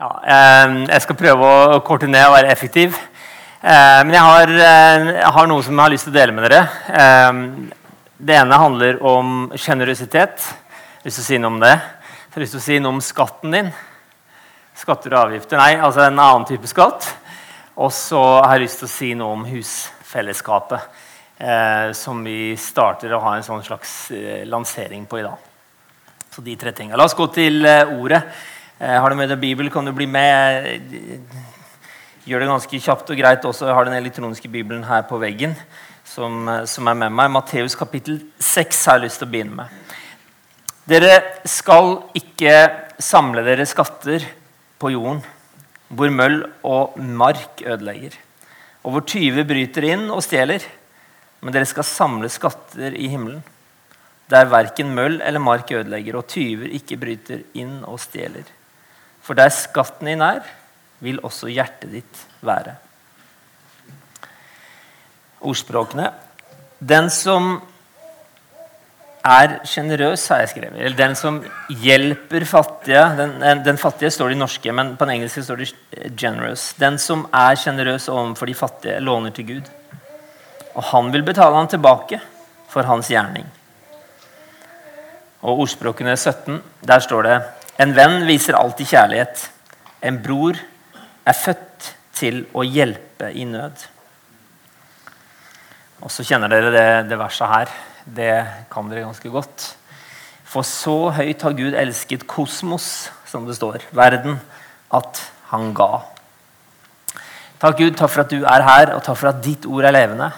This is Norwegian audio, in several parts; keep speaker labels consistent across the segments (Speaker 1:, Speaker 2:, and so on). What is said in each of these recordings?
Speaker 1: Ja, eh, jeg skal prøve å korte ned og være effektiv. Eh, men jeg har, eh, jeg har, noe som jeg har lyst til å dele med dere. det ene handler om sjenerøsitet. Jeg har lyst til å si noe om det. Jeg har lyst til å si noe om skatten din. Skatter og avgifter. Nei, altså en annen type skatt. Og så har jeg lyst til å si noe om husfellesskapet. som vi starter å ha en sånn slags lansering på i dag. Så de tre tingene. La oss gå til ordet. Eh, har du med deg Bibel, kan du bli med. Gjør det ganske kjapt og greit også. Jeg har den elektroniske bibelen her på veggen. Som, eh, som er med meg. Matteus kapittel 6 har jeg lyst til å begynne med. Dere skal ikke samle dere skatter på jorden, hvor møll og mark ødelegger, og hvor tyver bryter inn og stjeler. Men dere skal samle skatter i himmelen, der verken møll eller mark ødelegger, og tyver ikke bryter inn og stjeler. For der skatten din er, vil også hjertet ditt være. Ordspråkene. Den som er sjenerøs, har jeg skrevet. Eller den som hjelper fattige. Den, den, fattige står det i norske, men på den engelske står det 'generous'. Den som er sjenerøs overfor de fattige, låner til Gud. Og han vil betale han tilbake for hans gjerning. Og ordspråkene 17, der står det en venn viser alltid kjærlighet. En bror er født til å hjelpe i nød. Og så kjenner dere det, det verset her. Det kan dere ganske godt. For så høyt har Gud elsket kosmos, som det står, verden, at han ga. Takk, Gud, takk for at du er her, og takk for at ditt ord er levende.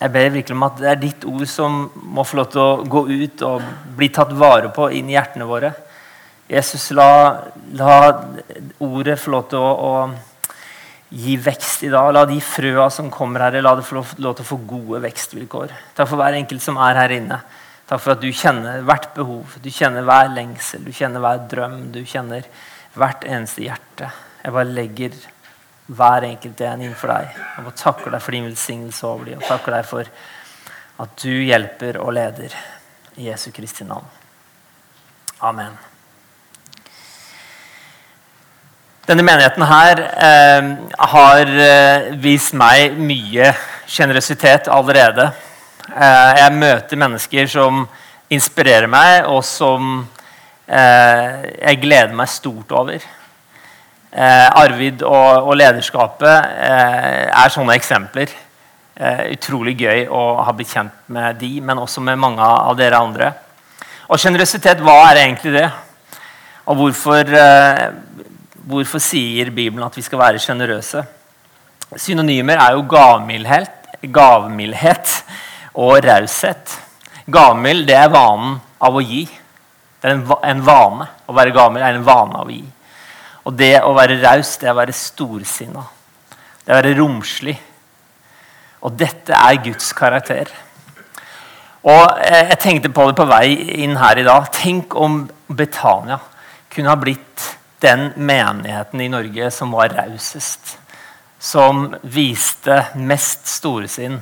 Speaker 1: Jeg ber virkelig om at det er ditt ord som må få lov til å gå ut og bli tatt vare på inn i hjertene våre. Jesus, la, la ordet få lov til å, å, gi vekst i dag. La de frøa som kommer her, la det få lov, til å få gode vekstvilkår. Takk for hver enkelt som er her inne. Takk for at du kjenner hvert behov, du kjenner hver lengsel, du kjenner hver drøm, du kjenner hvert eneste hjerte. Jeg bare legger hver enkelt en innenfor deg. Jeg bare takker deg for din velsignelse over dem, og takker deg for at du hjelper og leder. I Jesu Kristi navn. Amen. Denne menigheten her eh, har eh, vist meg mye sjenerøsitet allerede. Eh, jeg møter mennesker som inspirerer meg, og som eh, jeg gleder meg stort over. Eh, Arvid og, og lederskapet eh, er sånne eksempler. utrolig gøy å ha blitt kjent med de, men også med mange av dere andre. Og sjenerøsitet, hva er egentlig det? Og hvorfor Hvorfor sier Bibelen at vi skal være sjenerøse? Synonymer er jo gavmildhet, gavmildhet og raushet. Gavmild det er vanen av å gi. Det er en, vane. Å være gavmild er en vane av å gi. Og det å være raus, det er å være storsinna. Det er å være romslig. Og dette er Guds karakter. Og eh, Jeg tenkte på det på vei inn her i dag. Tenk om Betania kunne ha blitt den menigheten i Norge som var rausest. Som viste mest storesinn,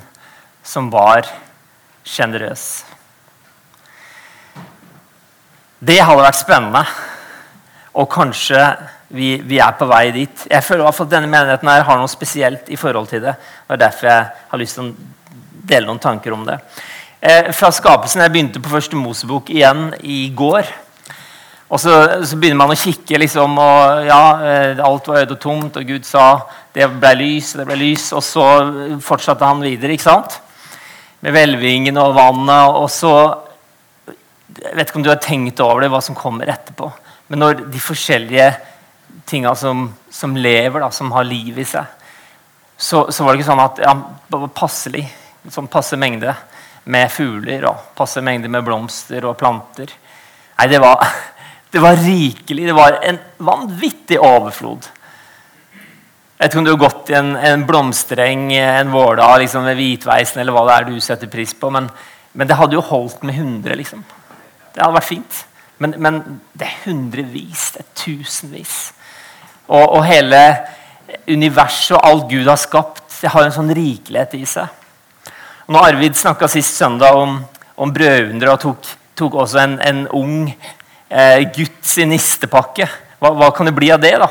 Speaker 1: som var sjenerøs. Det hadde vært spennende. Og kanskje vi, vi, er på vei dit. Jeg føler at denne menigheten her har noe spesielt i forhold til det. Det er derfor jeg har lyst til å dele noen tanker om det. Eh, fra skapelsen, Jeg begynte på første Mosebok igjen i går. Og så, så, begynner man å kikke, liksom, og ja, eh, alt var øde og tomt. Og Gud sa det ble lys, det ble lys. Og så fortsatte han videre, ikke sant? Med hvelvingen og vannet. Og så Jeg vet ikke om du har tenkt over det, hva som kommer etterpå. Men når de forskjellige tinga som, som, lever, da, som har liv i seg, så, så var det ikke sånn at ja, passelig, sånn passe mengde med fugler og passe mengde med blomster og planter. Nei, det var det var rikelig. Det var en vanvittig overflod. Jeg vet ikke om du har gått i en, en blomstereng en vårdag liksom, med hvitveisen, eller hva det er du setter pris på, men, men det hadde jo holdt med 100. liksom. Det hadde vært fint. Men, men det er hundrevis, det er tusenvis. Og, og, hele universet og alt Gud har skapt, det har en sånn rikelighet i seg. Når Arvid snakka sist søndag om, om brødunderet og tok, tok også en, en ung eh, Guds nistepakke. Hva, hva, kan det bli av det? da?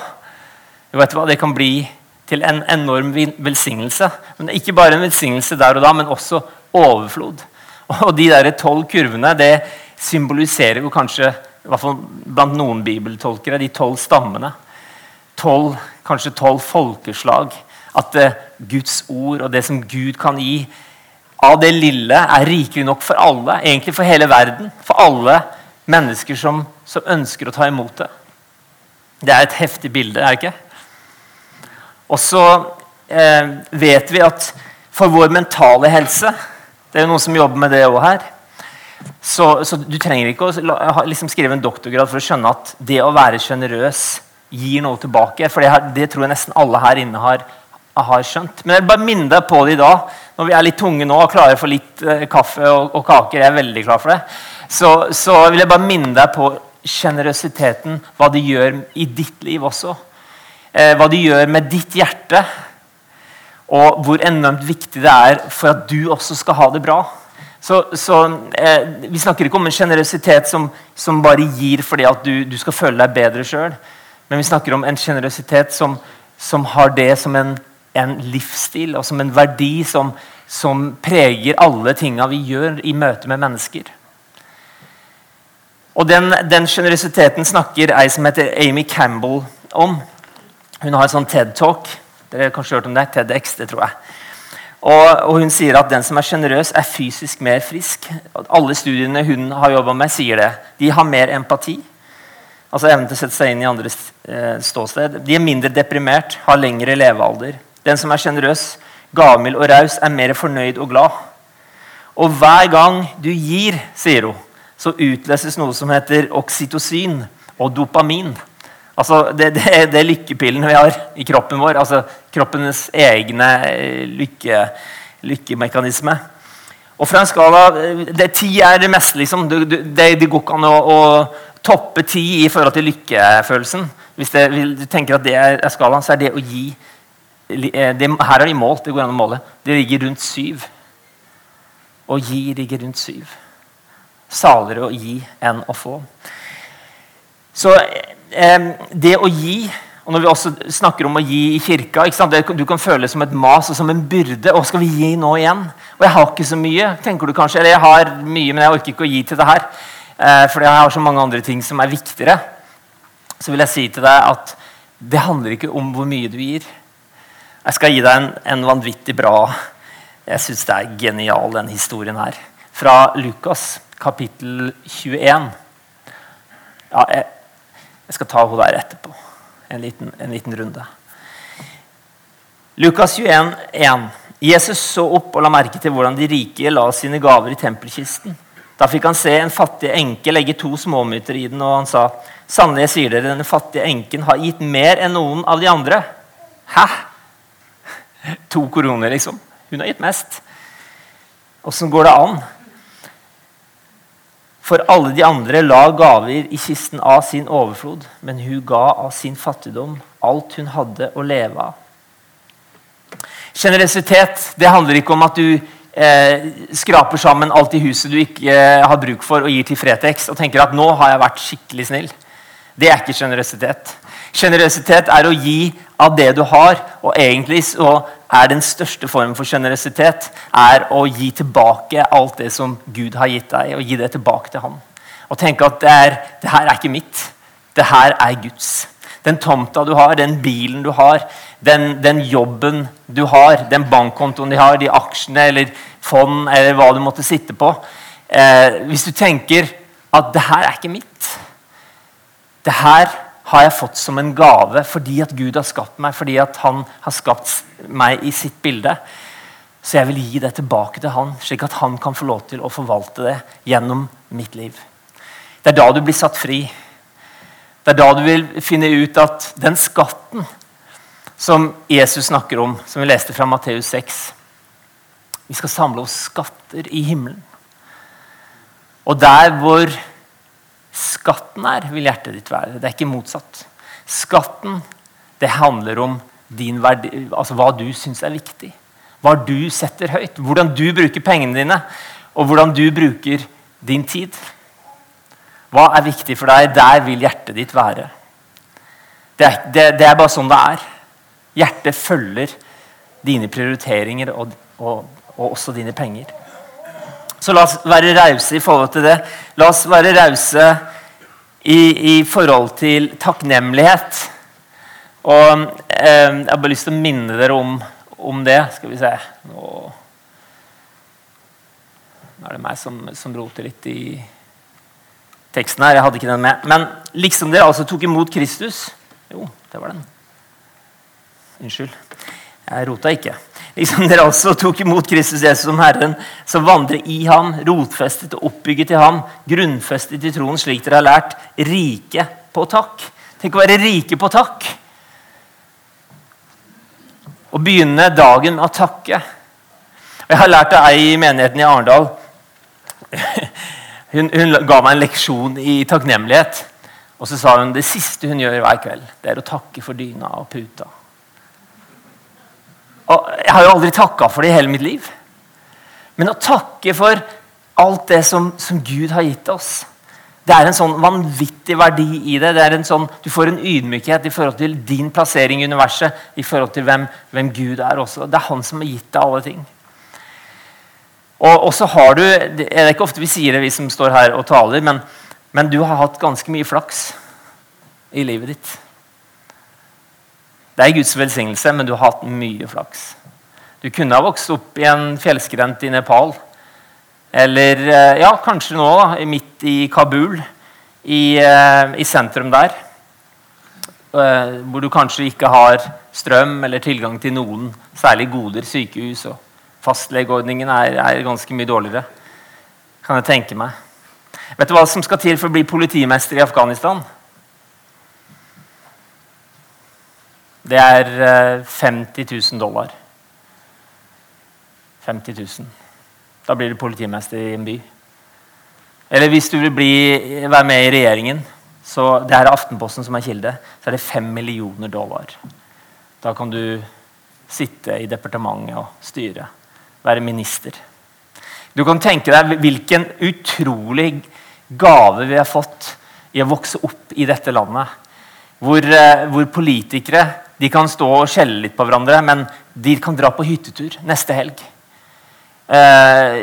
Speaker 1: jo, vet du hva, det kan bli til en enorm velsignelse. Men Ikke bare en velsignelse der og da, men også overflod. Og de der tolv kurvene det symboliserer jo kanskje i hvert fall blant noen bibeltolkere de tolv stammene. 12, kanskje tolv folkeslag. At eh, Guds ord og det som Gud kan gi av det lille, er rikelig nok for alle. Egentlig for hele verden. For alle mennesker som, som ønsker å ta imot det. Det er et heftig bilde, er det ikke? Og så eh, vet vi at for vår mentale helse Det er jo noen som jobber med det òg her. Så, så, du trenger ikke å liksom skrive en doktorgrad for å skjønne at det å være sjenerøs gir noe tilbake. For det, det, tror jeg nesten alle her inne har, har skjønt. Men jeg vil bare minne deg på det i dag, når vi er litt tunge nå og klare for litt eh, kaffe og, og, kaker. Jeg er veldig klar for det. Så, så vil jeg bare minne deg på sjenerøsiteten, hva det gjør i ditt liv også eh, hva det gjør med ditt hjerte, og hvor enormt viktig det er for at du også skal ha det bra. Så, så eh, Vi snakker ikke om en sjenerøsitet som, som, bare gir fordi at du, du skal føle deg bedre sjøl. Men vi snakker om en sjenerøsitet som, som, har det som en, en, livsstil og som en verdi som, som preger alle tinga vi gjør i møte med mennesker. Og Den sjenerøsiteten snakker ei som heter Amy Campbell om. Hun har et sånn TED-talk. Dere har kanskje hørt om det? TEDx, det tror jeg. Og, og, Hun sier at den som er sjenerøs, er fysisk mer frisk. Alle studiene hun har jobba med, sier det. De har mer empati. Altså evnen til å sette seg inn i andres eh, ståsted. De er mindre deprimert, har lengre levealder. Den som er sjenerøs, gavmild og raus, er mer fornøyd og glad. Og hver gang du gir, sier hun, så utløses noe som heter oksytocin og dopamin. Altså, det, det, det, er lykkepillene vi har i kroppen vår. altså kroppenes egne eh, lykke, lykkemekanisme. Og fra en skala det, Ti er det meste. liksom. Det, det, går ikke an å, å toppe ti i forhold til lykkefølelsen. Hvis du tenker at det er, skalaen, så er det å gi det, Her er de målt. Det går an å måle. Det ligger rundt syv. Å gi ligger rundt syv. Saligere å gi enn å få. Så det å gi og Når vi også snakker om å gi i kirka det, Du kan føle det som et mas og som en byrde. Å, skal vi gi nå igjen? Og jeg har ikke så mye. tenker du kanskje, Eller jeg har mye, men jeg orker ikke å gi til det her. Eh, fordi jeg har så mange andre ting som er viktigere. Så vil jeg si til deg at det handler ikke om hvor mye du gir. Jeg skal gi deg en, en vanvittig bra Jeg syns det er genial, den historien her. Fra Lukas, kapittel 21. Ja, jeg, jeg skal ta henne der etterpå. En liten, en liten runde. Lukas 21, 1. Jesus så opp og la merke til hvordan de rike la sine gaver i tempelkisten. Da fikk han se en fattig enke legge to småmyter i den, og han sa, 'Sannelig, sier dere, denne fattige enken har gitt mer enn noen av de andre.' Hæ? To koroner, liksom. Hun har gitt mest. Åssen går det an? For alle de andre la gaver i kisten av sin overflod, men hun ga av sin fattigdom alt hun hadde å leve av. Generøsitet handler ikke om at du eh, skraper sammen alt i huset du ikke eh, har bruk for, og gir til Fretex og tenker at 'nå har jeg vært skikkelig snill'. Det er ikke generøsitet. Generøsitet er å gi av det du har, og egentlig så er den største formen for generøsitet å gi tilbake alt det som Gud har gitt deg, og gi det tilbake til Han. Og tenke at det, er, det her er ikke mitt. Det her er Guds. Den tomta du har, den bilen du har, den, den jobben du har, den bankkontoen de har, de aksjene eller fond eller hva du måtte sitte på eh, Hvis du tenker at det her er ikke mitt Det her har jeg fått som en gave fordi at Gud har skapt meg, fordi at han har skapt meg i sitt bilde. Så jeg vil gi det tilbake til han, slik at han kan få lov til å forvalte det gjennom mitt liv. Det er da du blir satt fri. Det er da du vil finne ut at den skatten som Jesus snakker om, som vi leste fra Matteus 6 Vi skal samle oss skatter i himmelen. Og der hvor Skatten er, vil hjertet ditt være. Det er ikke motsatt. Skatten det handler om verdi, altså hva du syns er viktig. Hva du setter høyt. Hvordan du bruker pengene dine, og hvordan du bruker din tid. Hva er viktig for deg? Der vil hjertet ditt være. Det er, det, det er, bare sånn det er. Hjertet følger dine prioriteringer og, og, og også dine penger. Så la oss være rause i forhold til det. La oss være rause i, i, forhold til takknemlighet. Og eh, Jeg har bare lyst til å minne dere om, om det. Skal vi se Nå, nå er det meg som, som roter litt i teksten her. Jeg hadde ikke den med. Men liksom dere altså tok imot Kristus Jo, det var den. Unnskyld. Jeg rota ikke. Liksom dere også tok imot Kristus Jesus som Herren, så vandre i ham, rotfestet og oppbygget i ham, grunnfestet i troen, slik dere har lært, rike på takk. Tenk å være rike på takk. Å begynne dagen med å takke. Og Jeg har lært av ei i menigheten i Arendal. Hun, hun, ga meg en leksjon i takknemlighet. Og så sa hun det siste hun gjør hver kveld, det er å takke for dyna og puta. Jeg har jo aldri takka for det i hele mitt liv. Men å takke for alt det som, som, Gud har gitt oss Det er en sånn vanvittig verdi i det. det er en sånn, du får en ydmykhet i forhold til din plassering i universet, i forhold til hvem, hvem Gud er også. Det er han som har gitt deg alle ting. Og så har du Det er ikke ofte vi sier det, vi som står her og taler, men, men du har hatt ganske mye flaks i livet ditt. Det er Guds velsignelse, men du har hatt mye flaks. Du kunne ha vokst opp i en fjellskrent i Nepal. Eller eh, ja, kanskje nå, da, midt i Kabul, i, eh, i sentrum der. Eh, hvor du kanskje ikke har strøm eller tilgang til noen særlig goder, sykehus og Fastlegeordningen er, er, ganske mye dårligere. Kan jeg tenke meg. Vet du hva som skal til for å bli politimester i Afghanistan? Det er 50 eh, 000 dollar. 50 000. Da blir du politimester i en by. Eller hvis du vil bli, være med i regjeringen, så det er Aftenposten som er kilde, så er det 5 millioner dollar. Da kan du sitte i departementet og styre være minister. Du kan tenke deg hvilken utrolig gave vi har fått i å vokse opp i dette landet. Hvor, eh, hvor politikere de kan stå og skjelle litt på hverandre, men de kan dra på hyttetur neste helg. Eh,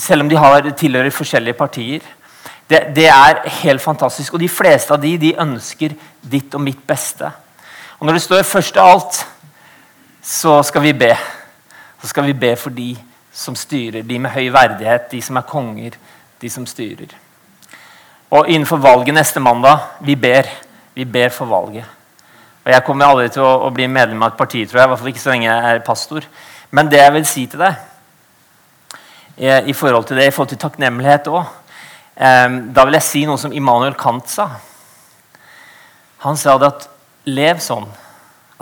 Speaker 1: selv om de har, tilhører forskjellige partier. Det, det, er helt fantastisk. Og de fleste av de, de ønsker ditt og mitt beste. Og når det står først av alt, så skal vi be så skal vi be for de som styrer, de med høy verdighet, de som er konger, de som styrer. Og innenfor valget neste mandag vi ber. Vi ber for valget. Og Jeg kommer aldri til å, å bli medlem av et parti, tror jeg, i hvert fall ikke så lenge jeg er pastor. Men det jeg vil si til deg eh, i forhold til det, i forhold til takknemlighet òg eh, Da vil jeg si noe som Immanuel Kant sa. Han sa det at lev sånn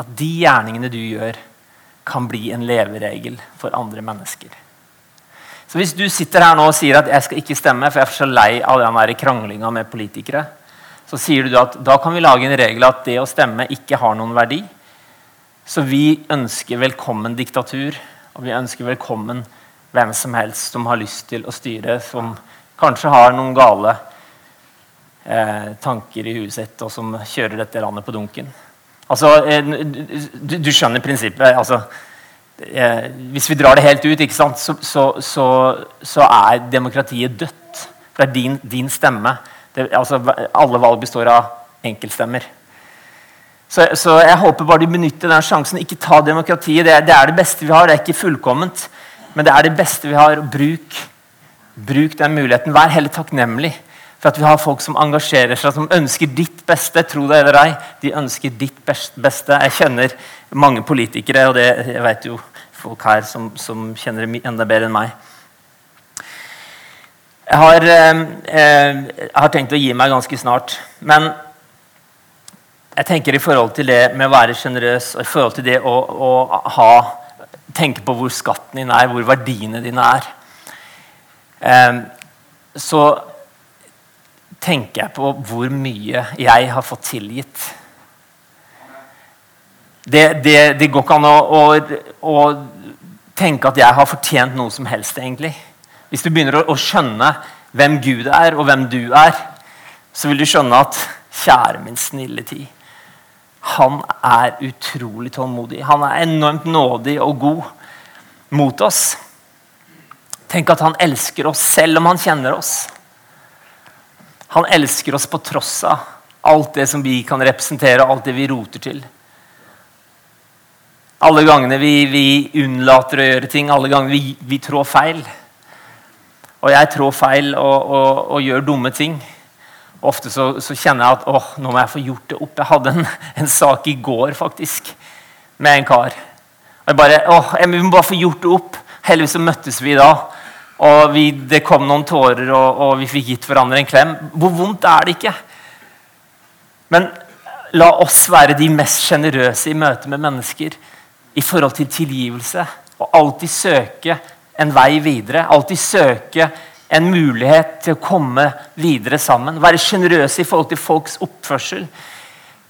Speaker 1: at de gjerningene du gjør, kan bli en leveregel for andre mennesker. Så Hvis du sitter her nå og sier at jeg skal ikke stemme, for jeg er så lei av den kranglinga med politikere, så sier du at da kan vi lage en regel at det å stemme ikke har noen verdi. Så vi ønsker velkommen diktatur, og vi ønsker velkommen hvem som helst som har lyst til å styre, som kanskje har noen gale eh, tanker i huet sitt, og som kjører dette landet på dunken. Altså, eh, du, du skjønner prinsippet. Altså, eh, hvis vi drar det helt ut, så, så, så, så, er demokratiet dødt. For det er din, din stemme. Det, altså, alle valg består av enkeltstemmer. Så, så, jeg håper bare de benytter den sjansen. Ikke ta demokratiet. Det, det, er det beste vi har. Det er ikke fullkomment, men det er det beste vi har. Bruk, bruk den muligheten. Vær heller takknemlig for at vi har folk som engasjerer seg, som ønsker ditt beste. Tro det eller ei, de ønsker ditt beste. Jeg kjenner mange politikere, og det, jeg vet jo folk her som, som kjenner enda bedre enn meg. Har, eh, eh, har, tenkt å gi meg ganske snart. Men jeg tenker i forhold til det med å være sjenerøs og i forhold til det å, å ha, tenke på hvor skatten din er, hvor verdiene dine er, eh, så tenker jeg på hvor mye jeg har fått tilgitt. Det, det, det går ikke an å, å, å, tenke at jeg har fortjent noe som helst, egentlig. Hvis du begynner å, skjønne hvem Gud er, og hvem du er, så vil du skjønne at kjære min snille tid. Han er utrolig tålmodig. Han er enormt nådig og god mot oss. Tenk at han elsker oss selv om han kjenner oss. Han elsker oss på tross av alt det som vi kan representere, alt det vi roter til. Alle gangene vi, vi unnlater å gjøre ting, alle gangene vi, vi trår feil. Og jeg trår feil og, og, og gjør dumme ting. Ofte så, så, kjenner jeg at åh, nå må jeg få gjort det opp. Jeg hadde en, en sak i går faktisk, med en kar. Og jeg bare, åh, jeg må bare få gjort det opp. Heldigvis så møttes vi da. Og vi, det kom noen tårer, og, og, vi fikk gitt hverandre en klem. Hvor vondt er det ikke? Men la oss være de mest sjenerøse i møte med mennesker i forhold til tilgivelse. Og alltid søke en vei videre. Alltid søke en mulighet til å komme videre sammen. Være sjenerøse i forhold til folks oppførsel.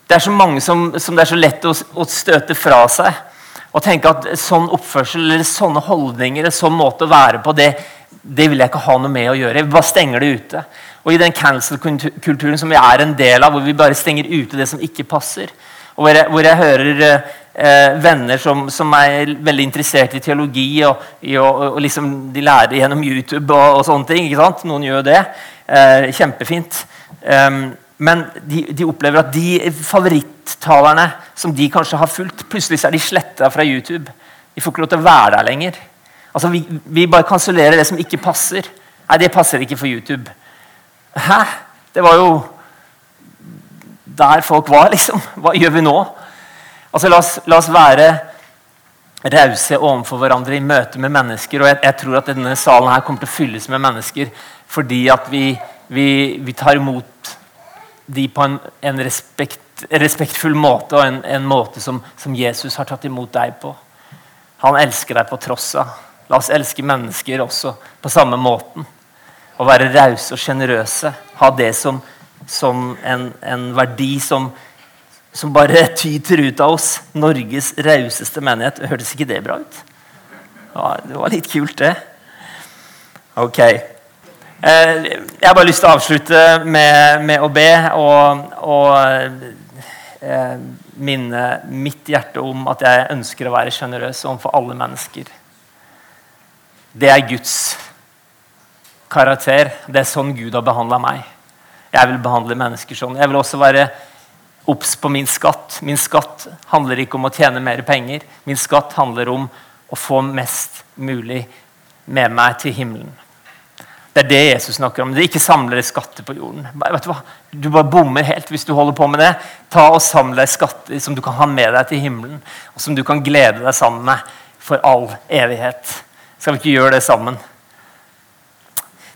Speaker 1: Det er så mange som, som det er så lett å, å, støte fra seg. Og tenke at sånn oppførsel eller sånne holdninger en sånn måte å være på, det, det vil jeg ikke ha noe med å gjøre. Jeg bare stenger det ute. Og i den cancel-kulturen som vi er en del av, hvor vi bare stenger ute det som ikke passer, og hvor jeg, hvor jeg hører eh, venner som, som, er veldig interessert i teologi, og, og, og liksom de lærer gjennom YouTube og, og, sånne ting. ikke sant? Noen gjør det. Eh, kjempefint. Um, men de, de, opplever at de favorittalerne som de kanskje har fulgt, plutselig er de sletta fra YouTube. De får ikke lov til å være der lenger. Altså, Vi, vi bare kansellerer det som ikke passer. Nei, det passer ikke for YouTube. Hæ? Det var jo der folk var, liksom. Hva gjør vi nå? Altså, la oss, la oss være rause overfor hverandre i møte med mennesker. Og jeg, jeg, tror at denne salen her kommer til å fylles med mennesker fordi at vi, vi, vi tar imot de på en, en respekt, respektfull måte, og en, en måte som, som, Jesus har tatt imot deg på. Han elsker deg på tross av. La oss elske mennesker også på samme måten. Å være rause og sjenerøse. Ha det som, som en, en verdi som som bare tyter ut av oss. Norges rauseste menighet. Hørtes ikke det bra ut? Ja, det var litt kult, det. Ok. Eh, jeg har bare lyst til å avslutte med, med å be og, og eh, minne mitt hjerte om at jeg ønsker å være sjenerøs overfor alle mennesker. Det er Guds karakter. Det er sånn Gud har behandla meg. Jeg vil behandle mennesker sånn. Jeg vil også være obs på min skatt. Min skatt handler ikke om å tjene mer penger. Min skatt handler om å få mest mulig med meg til himmelen. Det er det Jesus snakker om. Det er ikke samle skatter på jorden. Vet Du hva? Du bare bommer helt hvis du holder på med det. Ta og Samle skatter som du kan ha med deg til himmelen, og som du kan glede deg sammen med for all evighet. Skal vi ikke gjøre det sammen?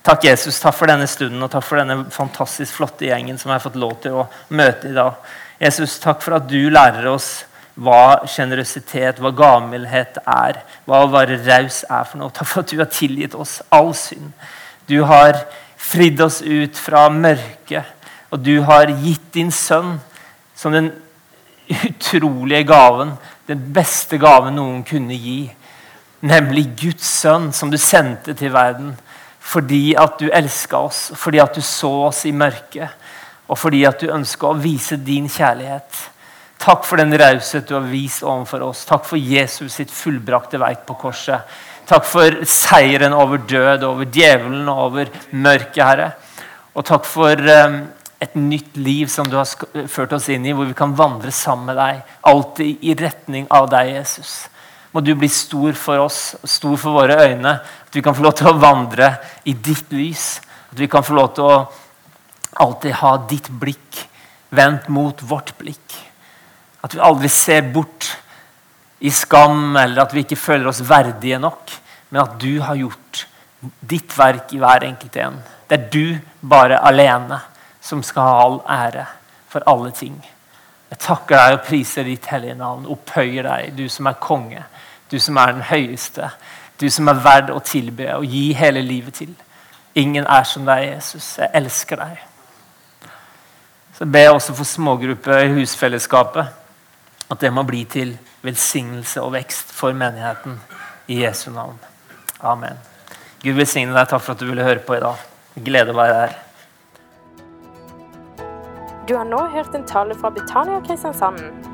Speaker 1: Takk, Jesus. Takk for denne stunden og takk for denne fantastisk flotte gjengen som jeg har fått lov til å møte i dag. Jesus, takk for at du lærer oss hva sjenerøsitet, hva gavmildhet er. Hva å være raus er for noe. Takk for at du har tilgitt oss all synd. Du har fridd oss ut fra mørket, og du har gitt din sønn som den utrolige gaven, den beste gaven noen kunne gi. Nemlig Guds sønn, som du sendte til verden fordi at du elska oss, fordi at du så oss i mørket og fordi at du ønska å vise din kjærlighet. Takk for den raushet du har vist overfor oss. Takk for Jesus sitt fullbrakte verk på korset. Takk for seieren over død, over djevelen og over mørket, Herre. Og takk for um, et nytt liv som du har ført oss inn i, hvor vi kan vandre sammen med deg. Alltid i retning av deg, Jesus. Må du bli stor for oss, stor for våre øyne. At vi kan få lov til å vandre i ditt lys. At vi kan få lov til å alltid ha ditt blikk vendt mot vårt blikk. At vi aldri ser bort i skam, eller at vi ikke føler oss verdige nok, men at du har gjort ditt verk i hver enkelt en. Det er du bare alene som skal ha all ære for alle ting. Jeg takker deg og priser ditt hellige navn, opphøyer deg, du som er konge, du som er den høyeste, du som er verd å tilbe og gi hele livet til. Ingen er som deg, Jesus. Jeg elsker deg. Så ber jeg også for smågrupper i husfellesskapet. At det må bli til velsignelse og vekst for menigheten i Jesu navn. Amen. Gud velsigne deg. Takk for at du ville høre på i dag. Glede å være her.
Speaker 2: Du har nå hørt en tale fra Betania Kristiansand.